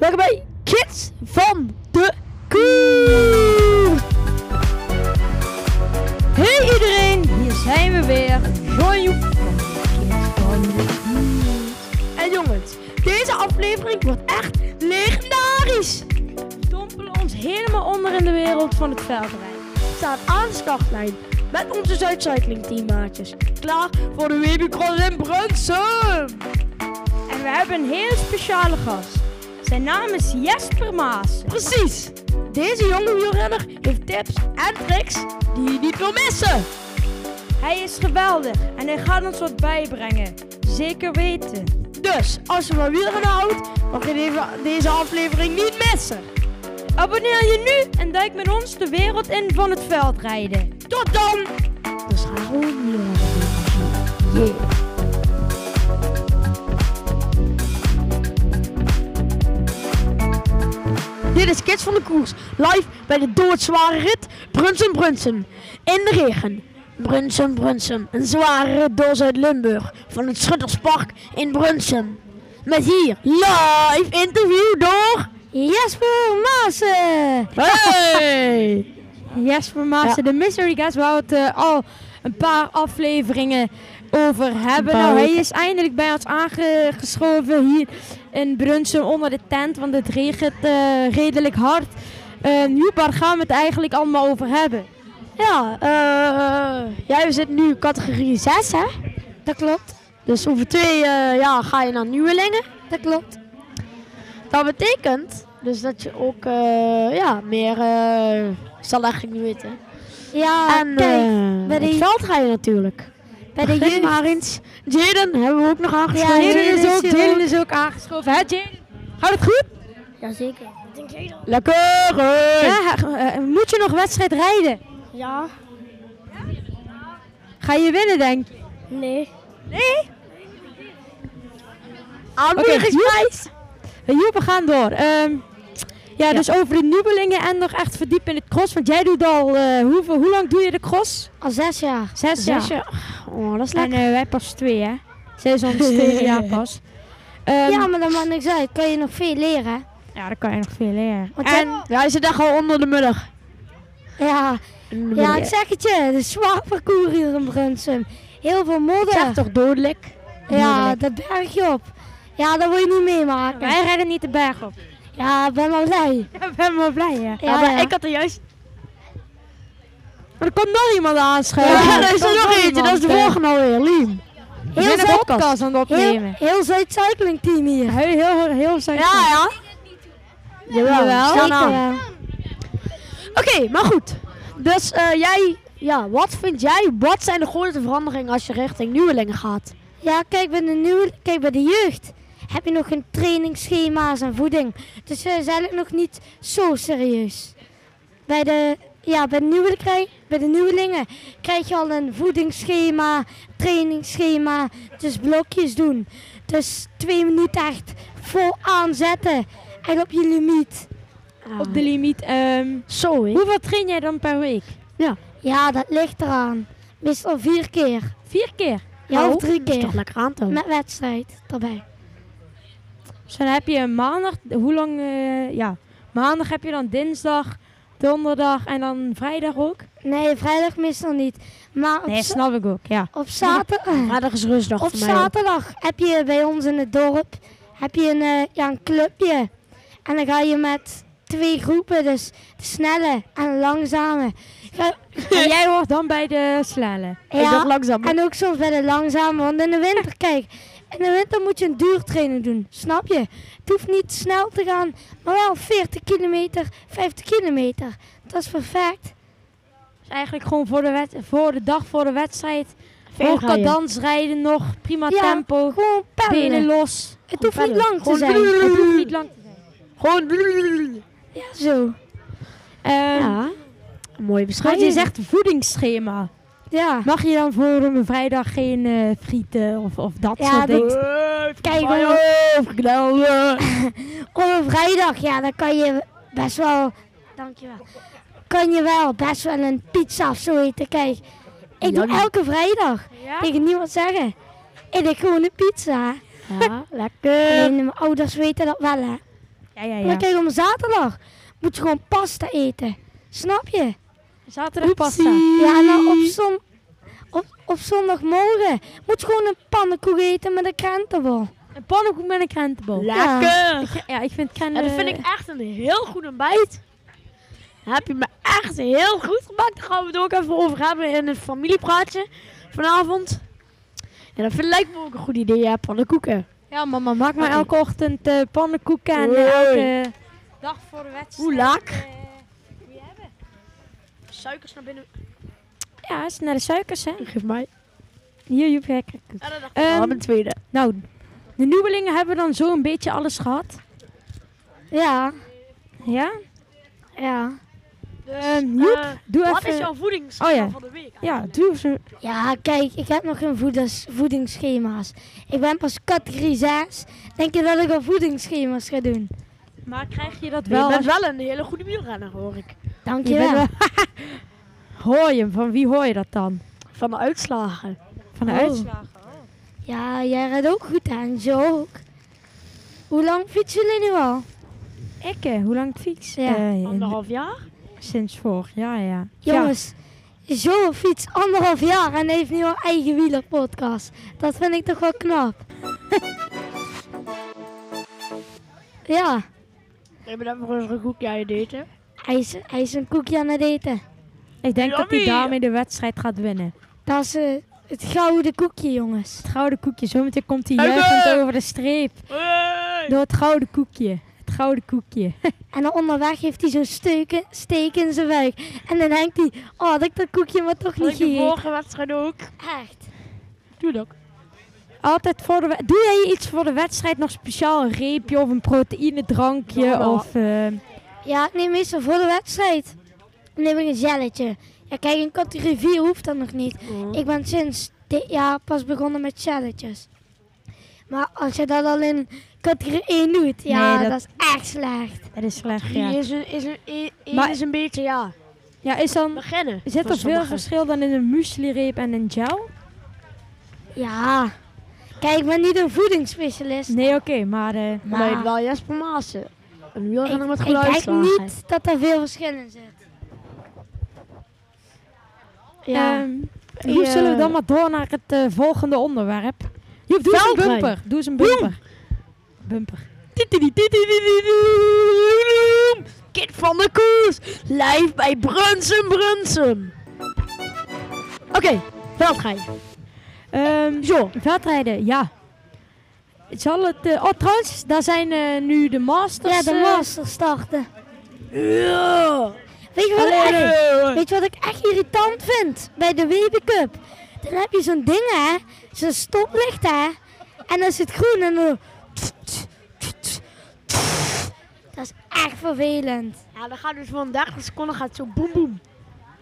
Welkom bij Kids van de Koer. Hey iedereen, hier zijn we weer. De Kids van de. En jongens, deze aflevering wordt echt legendarisch. We dompelen ons helemaal onder in de wereld van het veldrijden. We staan aan de startlijn met onze Zuidcycling teammaatjes. Klaar voor de Webicross in Brunsum. En we hebben een heel speciale gast. Zijn naam is Jesper Maas. Precies. Deze jonge wielrenner heeft tips en tricks die je niet wil missen. Hij is geweldig en hij gaat ons wat bijbrengen. Zeker weten. Dus, als je van wielrennen houdt, mag je deze- aflevering niet missen. Abonneer je nu en duik met ons de wereld in van het veldrijden. Tot dan! Dus ga gewoon wielrennen. Yeah. Kids van de Koers, live bij de doodzware rit Brunsum Brunsum. In de regen. Brunsum Brunsum, een zware rit door Zuid-Limburg van het Schutterspark in Brunsum. Met hier live interview door... Jesper Maassen! Hey! Jesper Maassen, de Mystery Guest, waar we het eh, al een paar afleveringen over hebben. Nou, hij is eindelijk bij ons aangeschoven hier in Brunsum onder de tent, want het regent eh, redelijk hard. Uh, Joep, waar gaan we het eigenlijk allemaal over hebben? Ja, eh jij zit nu categorie 6, hè? Dat klopt, Dus over twee eh, jaar ga je naar Nieuwelingen. dat klopt. Dat betekent dus dat je ook eh, ja, meer, eh zal eigenlijk niet weten. Ja, en kijk, eh, bij de- veld ga je natuurlijk. bij de Begin maar eens. Jaden hebben we ook nog aangeschoven. Ja, Jaden is, ook, Jaden is ook aangeschoven. Hè, Jaden? Gaat het goed? Jazeker. Lekker! eh. Ja, eh, moet je nog wedstrijd rijden? Ja. Ga je winnen, denk je? Nee. Nee? Aanmoedigingsprijs. Hey, Joep, we gaan door. Ehm, ja, dus over de nieuwelingen en nog echt verdiepen in het cross. Want jij doet al, hoeveel, hoe lang doe je de cross? Al zes jaar. Zes, Zes jaar. Oh, dat is En lekker. eh, wij pas twee, hè? Zij is tweede jaar pas. Ehm, ja, maar dat maakt niks uit. Kan je nog veel leren. ja, dan kan je nog veel leren. Want en ja, je zit echt al onder de mudder. Ja, ja, ik zeg het je. De zwaar parcours hier in Brunsum. Heel veel modder. Zeg toch dodelijk? ja, dat bergje op. Ja, dat wil je niet meemaken. Wij rijden niet de berg op. Ja, ik ben wel blij. Ja, ik ben wel blij, hè? Ja, maar ja. ik had er juist... Maar er komt nog iemand aanschuiven. Ja, Er is er nog eentje. Dat is de volgende alweer. Liem. We Heel zijn podcast aan het Heel, opnemen. heel Zuid-Cycling team hier. Heel, heel, heel Zuid- Ja, ja. Jawel. Jawel. Oké, maar goed. Dus eh, jij, ja, wat vind jij, wat zijn de grootste veranderingen als je richting Nieuwelingen gaat? Ja, kijk bij de nieuwe, kijk bij de jeugd heb je nog geen trainingsschema's en voeding. Dus is eigenlijk nog niet zo serieus. Bij de, ja, bij de, nieuwe, krijg, bij de nieuwelingen krijg je al een voedingsschema, trainingsschema, dus blokjes doen. Dus twee minuten echt vol aanzetten en op je limiet. Op de limiet. ehm, Zo, hoeveel train jij dan per week? Ja, dat ligt eraan. Meestal vier keer. Vier keer. Ja, Nou, of drie Dat is keer. toch lekker. Met wedstrijd erbij. Dus dan heb je maandag, hoe lang, eh, ja, maandag heb je dan dinsdag, donderdag en dan vrijdag ook? Nee, vrijdag meestal niet. Maar Nee, snap ik ook, ja. op zaterdag... Vrijdag is rustdag Op voor mij ook. zaterdag heb je bij ons in het dorp heb je een, eh, ja, een clubje. En dan ga je met twee groepen, dus de snelle en de langzame. Ga- En jij hoort dan bij de dacht ja, langzaam. en ook soms bij de langzame. Want in de winter, kijk, in de winter moet je een duurtraining doen. Snap je? Het hoeft niet snel te gaan, maar wel 40 kilometer, 50 kilometer. Dat is perfect. Dus eigenlijk gewoon voor de, voor de dag voor de wedstrijd. Ver Hoog rijden. cadans rijden nog, prima Ja, tempo, Gewoon benen los. Het hoeft niet lang te Gewoon zijn. Het hoeft niet lang te zijn. Gewoon. Ja, zo. Ehm, Ja. Een mooie Want beschrijving. je zegt voedingsschema. Ja. Mag je dan voor een vrijdag geen eh, frieten of, of dat Ja, soort dingen? dat- Kijk. Op een vrijdag, ja, dan kan je best wel, dankjewel, kan je wel best wel een pizza of zo eten. Kijk, ik doe elke vrijdag Ja? tegen niemand zeggen. Ik eet gewoon een pizza. Ja, lekker. Alleen mijn ouders weten dat wel, hè. Ja, ja, Maar ja. kijk, om zaterdag moet je gewoon pasta eten. Snap je? Zaterdag pasta. Ja, dan op, zon, op, op zondagmorgen moet je gewoon een pannenkoek eten met een krentenbol. Een pannenkoek met een krentenbol. Lekker! Ja, ik vind Ja, krenten... dat vind ik echt een heel goed ontbijt. Heb je me echt heel goed gemaakt. Daar gaan we het ook even over hebben in het familiepraatje vanavond. Ja, dat vind, lijkt me ook een goed idee, ja, pannenkoeken. Ja, mama maakt mij Oké. elke ochtend eh, pannenkoeken en eh, elke dag voor de wedstrijd. Hoe lak? Suikers naar binnen. Ja, is naar de suikers, hè? Geef mij. Hier, Joep. Ja, al. ik een tweede. Nou, de nieuwelingen hebben dan zo een beetje alles gehad. Ja, Ja? ja. Ehm, Joep, Eh, doe wat even... is jouw voedingsschema Oh ja. van de week? Ja, doe zo. Ja, kijk, ik heb nog geen voedings, voedingsschema's. Ik ben pas categorie 6. Denk je dat ik al voedingsschema's ga doen? Maar krijg je dat Je wel? bent als- wel een hele goede wielrenner, hoor ik. je bent Dankjewel. wel... hoor je? Van wie hoor je dat dan? Van de uitslagen. Van de Oh. uitslagen. Ja, jij rijdt ook goed aan, zo ook. Hoe lang fietsen jullie nu al? Ik, eh, hoe lang ik fiets? Ja. Eh, Anderhalf jaar? sinds vorig jaar, ja. Jongens, zo fiets anderhalf jaar en heeft nu al eigen wielerpodcast. Dat vind ik toch wel knap. ja, Ik ben even rustig een koekje aan je eten. hij is, hij is een koekje aan het eten. Ja. Ik denk dat hij daarmee de wedstrijd gaat winnen. Dat is eh, het gouden koekje, jongens. Het gouden koekje. Zometeen komt hij juichend over de streep. Hey! Door het gouden koekje. Het gouden koekje. En dan onderweg heeft hij zo'n steuken, steek in zijn buik. En dan denkt hij, oh, had ik dat koekje maar toch Dat niet ik de gegeten. vorige wedstrijd ook. Echt. Doe dat. Altijd voor de Doe jij iets voor de wedstrijd nog speciaal? Een reepje of een proteïnedrankje? Ja, maar- of, eh, Ja, ik neem meestal voor de wedstrijd. Dan neem ik een jelletje. Ja, kijk, in categorie 4 hoeft dat nog niet. Ik ben sinds dit jaar pas begonnen met jelletjes. Maar als je dat al in categorie 1 doet, ja, Nee, dat... dat- is echt slecht. dat is slecht, ja. is een, is een, Maar- is een beetje, ja, Ja, is dan... beginnen. Zit er veel verschil dan in een muesli-reep en een gel? Ja. Kijk, ik ben niet een voedingsspecialist. Nee, oké, maar... eh, Maar wel Jesper Maassen. Een ik wielrenner met ik denk niet dat er veel verschil in zit. Ja. Ehm, hoe zullen we dan maar door naar het eh, volgende onderwerp? Joep, doe eens een bumper. Doe eens een bumper. Bumper. Kit van de Koers, live bij Brunsum Brunsum. Oké, veldrijden. Ehm, Zo, veldrijden, ja. Zal het... eh, oh, trouwens, daar zijn eh, nu de Masters. ja, de eh, master starten. ja. Weet je, wat ik echt, weet je wat ik echt irritant vind bij de WB Cup? Dan heb je zo'n ding, hè? Zo'n stoplicht, hè? En dan is het groen en dan... Dat is echt vervelend. Ja, dan gaat dus van 30 seconden gaat het zo boem boem.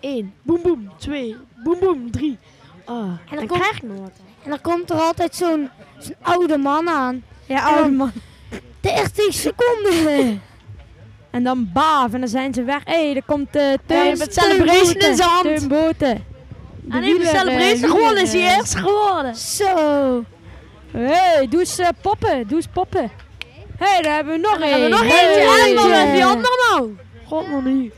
1, boem boem, 2, boem boem, 3. Oh, en dan dan komt- krijg nog wat. En dan komt er altijd zo'n zo'n oude man aan. Ja, oude man. 30 seconden. En dan baaf en dan zijn ze weg. Hé, hey, er komt uh, Ja, Teun celebration in zijn hand. Teun Boten. De En even wieler, celebration eh, gewonnen, is hij eerst geworden. Zo. Hé, doe eens eh, poppen. Doe eens poppen. Hé, hey, daar hebben we nog Dan hebben we één. nog Hey. eentje. En dan Eh, die andere nou. God man nu.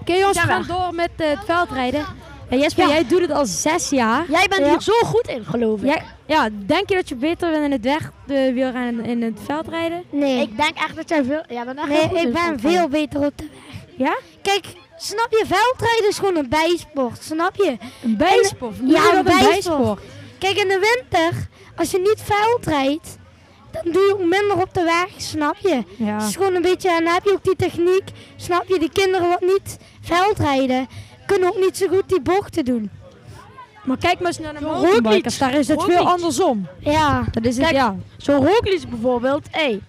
Oké jongens, we gaan door met eh, het veldrijden. Ja, Jesper, Ja. jij doet het al zes jaar. Jij bent Ja. hier zo goed in, geloof ik. Jij, ja, denk je dat je beter bent in het weg de wielrennen in het veldrijden? Nee. Ik denk echt dat jij veel... Ja, bent echt nee, goed ik ben veldrijden. veel beter op de weg. Ja? Kijk, snap je, veldrijden is gewoon een bijsport, snap je? Een bijsport. Ja, Ja, een een bijsport. bijsport. Kijk, in de winter, als je niet veld rijdt, dan doe je ook minder op de weg, snap je? Het Ja. is gewoon een beetje, en dan heb je ook die techniek, snap je? Die kinderen wat niet veld rijden, kunnen ook niet zo goed die bochten doen. Maar kijk maar eens naar de mountainbikers. Daar is het veel andersom. Ja, Dat is het, Kijk, ja. Zo'n Roglic bijvoorbeeld, hé.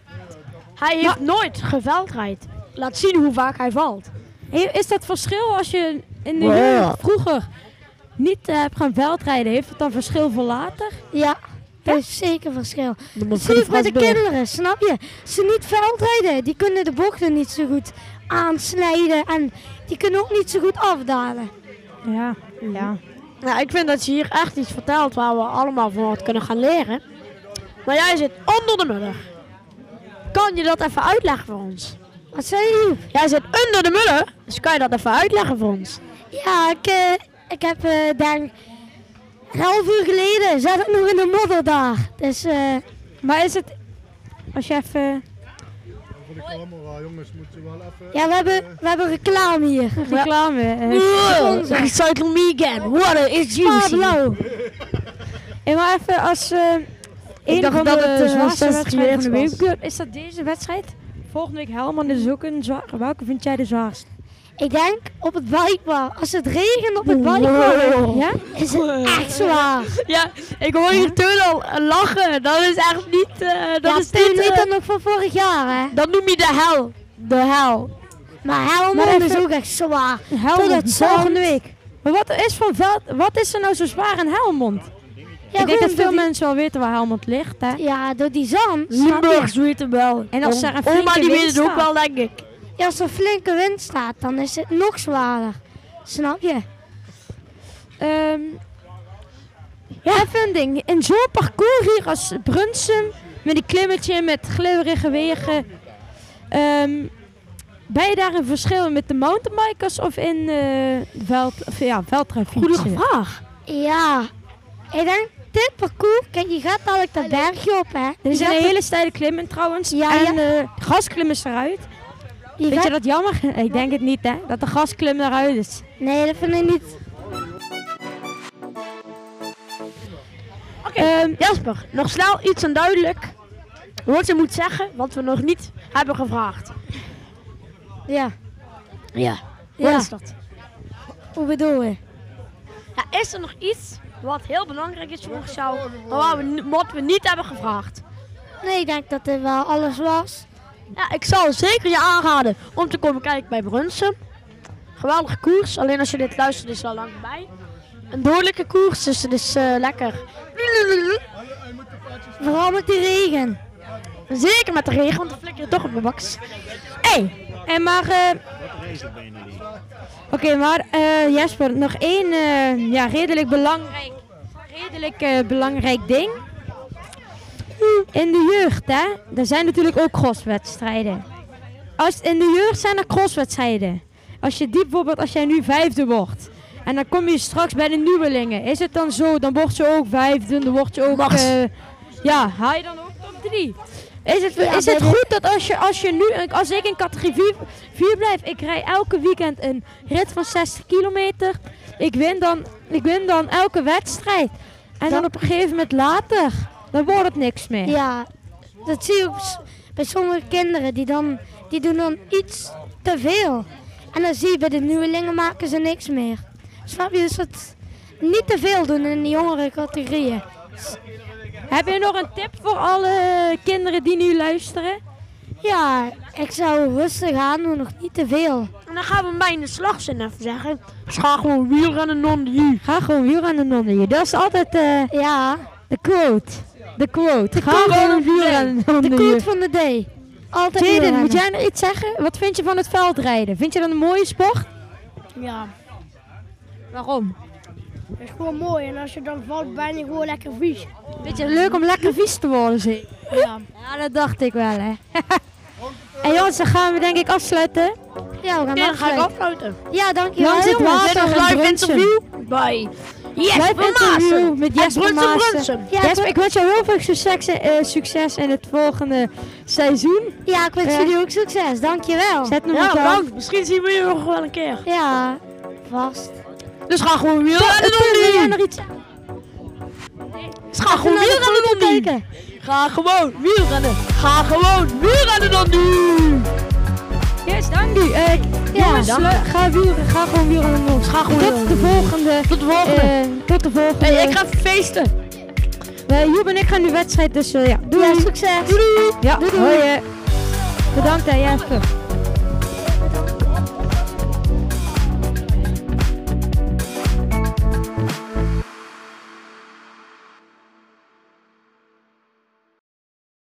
hij heeft nooit geveldrijd. Laat zien hoe vaak hij valt. Hey, Is dat verschil als je in de Ja. jeugd vroeger niet eh, hebt gaan veldrijden? Heeft het dan verschil voor later? ja. Dat is zeker verschil. Zie met de kinderen, snap je? Ze niet veldrijden, die kunnen de bochten niet zo goed aansnijden en die kunnen ook niet zo goed afdalen. Ja. ja. Nou, ik vind dat je hier echt iets vertelt waar we allemaal van wat kunnen gaan leren. Maar jij zit onder de mudder. kan je dat even uitleggen voor ons? Wat zei je? Jij zit onder de mullen, dus kan je dat even uitleggen voor ons? Ja, ik, eh, ik heb eh denk een half uur geleden zat ik nog in de modder daar. Dus eh, Maar is het... Als je even... Voor de camera, jongens, moet je wel even... ja, we hebben, we hebben reclame hier. Reclame. eh, Wow, Recycle me again. Water is juicy. blauw. En maar even als... eh een dacht dat de het, eh, zwaarste 60 wedstrijden van de is dat deze wedstrijd? Volgende week Helman is ook een zware. Welke vind jij de zwaarste? Ik denk op het bikepark. Als het regent op het bikepark, Wow. Ja? is het echt zwaar. Ja, ik hoor je toen al lachen. Dat is echt niet... eh, dat ja, is niet... weet eh, dat nog van vorig jaar, hè. dat noem je de hel. De hel. Maar Helmond is ook echt zwaar. Helmond, Totdat volgende week. Maar wat is, van veld, wat is er nou zo zwaar in Helmond? Ja, ik denk dat veel die- mensen wel weten waar Helmond ligt, hè? Ja, door die zand. weten wel. En als er een Oma die weet het ook wel, denk ik. Ja, als er flinke wind staat, dan is het nog zwaarder. Snap je? Ehm, ja, even een ding. In zo'n parcours hier als Brunsum, met die klimmetje met glibberige wegen, ehm, ben je daar een verschil met de mountainbikers of in eh veld, of, ja, Goede vraag. Ja. Ik denk, dit parcours, kijk, je gaat dadelijk dat bergje op, hè. Er is een hele steile klimmen trouwens. Ja, en ja. is eruit. Je Vind je dat jammer? Ik denk het niet, hè? Dat de gasklim eruit is. Nee, dat vind ik niet. Oké, Ehm, Jasper, nog snel iets en duidelijk. Wat je moet zeggen, wat we nog niet hebben gevraagd. Ja. Ja. Wat Ja. is dat? Hoe bedoel je? Ja, is er nog iets wat heel belangrijk is volgens jou, maar we, wat we niet hebben gevraagd? Nee, ik denk dat dit wel alles was. Ja, ik zou zeker je aanraden om te komen kijken bij Brunsum. Geweldige koers, alleen als je dit luistert is het al lang bij. Een dodelijke koers, dus het is eh, lekker. Vooral met die regen. Zeker met de regen, want dan flikker je toch op de baks. Hey, En maar, eh, oké, maar eh, Jesper, nog één ja, redelijk belangrijk, redelijk belangrijk ding. In de jeugd, hè, er zijn natuurlijk ook crosswedstrijden. Als, in de jeugd zijn er crosswedstrijden. Als je die bijvoorbeeld, als jij nu vijfde wordt. En dan kom je straks bij de nieuwelingen. Is het dan zo, dan word je ook vijfde, dan word je ook, eh, ja, haal je dan ook top drie. Is het, is het goed dat als je, als je nu, als ik in categorie 4, 4 blijf, ik rij elke weekend een rit van 60 kilometer. Ik win dan, ik win dan elke wedstrijd. En Dan- op een gegeven moment later, dan wordt het niks meer. Ja, dat zie je ook bij sommige kinderen. Die, dan, die doen dan iets te veel. En dan zie je bij de nieuwelingen maken ze niks meer. Snap je? Dus dat niet te veel doen in de jongere categorieën. Heb je nog een tip voor alle kinderen die nu luisteren? Ja, ik zou rustig aan doen, nog niet te veel. en dan gaan we in de slagzin even zeggen. Ga gewoon wielrennen non you. Ga gewoon wielrennen onder je. Dat is altijd eh, Ja, de quote. De quote. Ga quote gewoon van de de je. quote van de day. Altijd Jaden, moet jij nog iets zeggen? Wat vind je van het veldrijden? Vind je dat een mooie sport? Ja, Waarom? dat is gewoon mooi. En als je dan valt, ben je gewoon lekker vies. Vind je het leuk om lekker vies te worden, zie? Ja. Ja, dat dacht ik wel, hè. en jongens, dan gaan we denk ik afsluiten. Ja, we gaan En dan ga ik afsluiten. Ja, dankjewel. Langs het water. Live interview bij Jesper Live interview met Jesper Maassen. Ja, Jesper, ik wens jou heel veel succes, eh, succes in het volgende seizoen. Ja, ik wens Ja. jullie ook succes. Dankjewel. Zet hem Ja, bedankt. Misschien zien we je nog wel een keer. Ja, vast. Dus ga gewoon wielrennen jij non nog iets Dus ga gewoon wielrennen. Ga gewoon wielrennen. Ga gewoon wielrennen non you. Eh, jongens, ga, wielrennen, ga gewoon wielrennen. jongens. Ga gewoon Tot de volgende. Tot de volgende. eh, tot de volgende. Hey, ik ga feesten. Eh, Joep en ik gaan nu wedstrijd, dus eh, ja. Doei. Ja, succes. Ja, Doei, doei. hoi. Bedankt hè Jesper.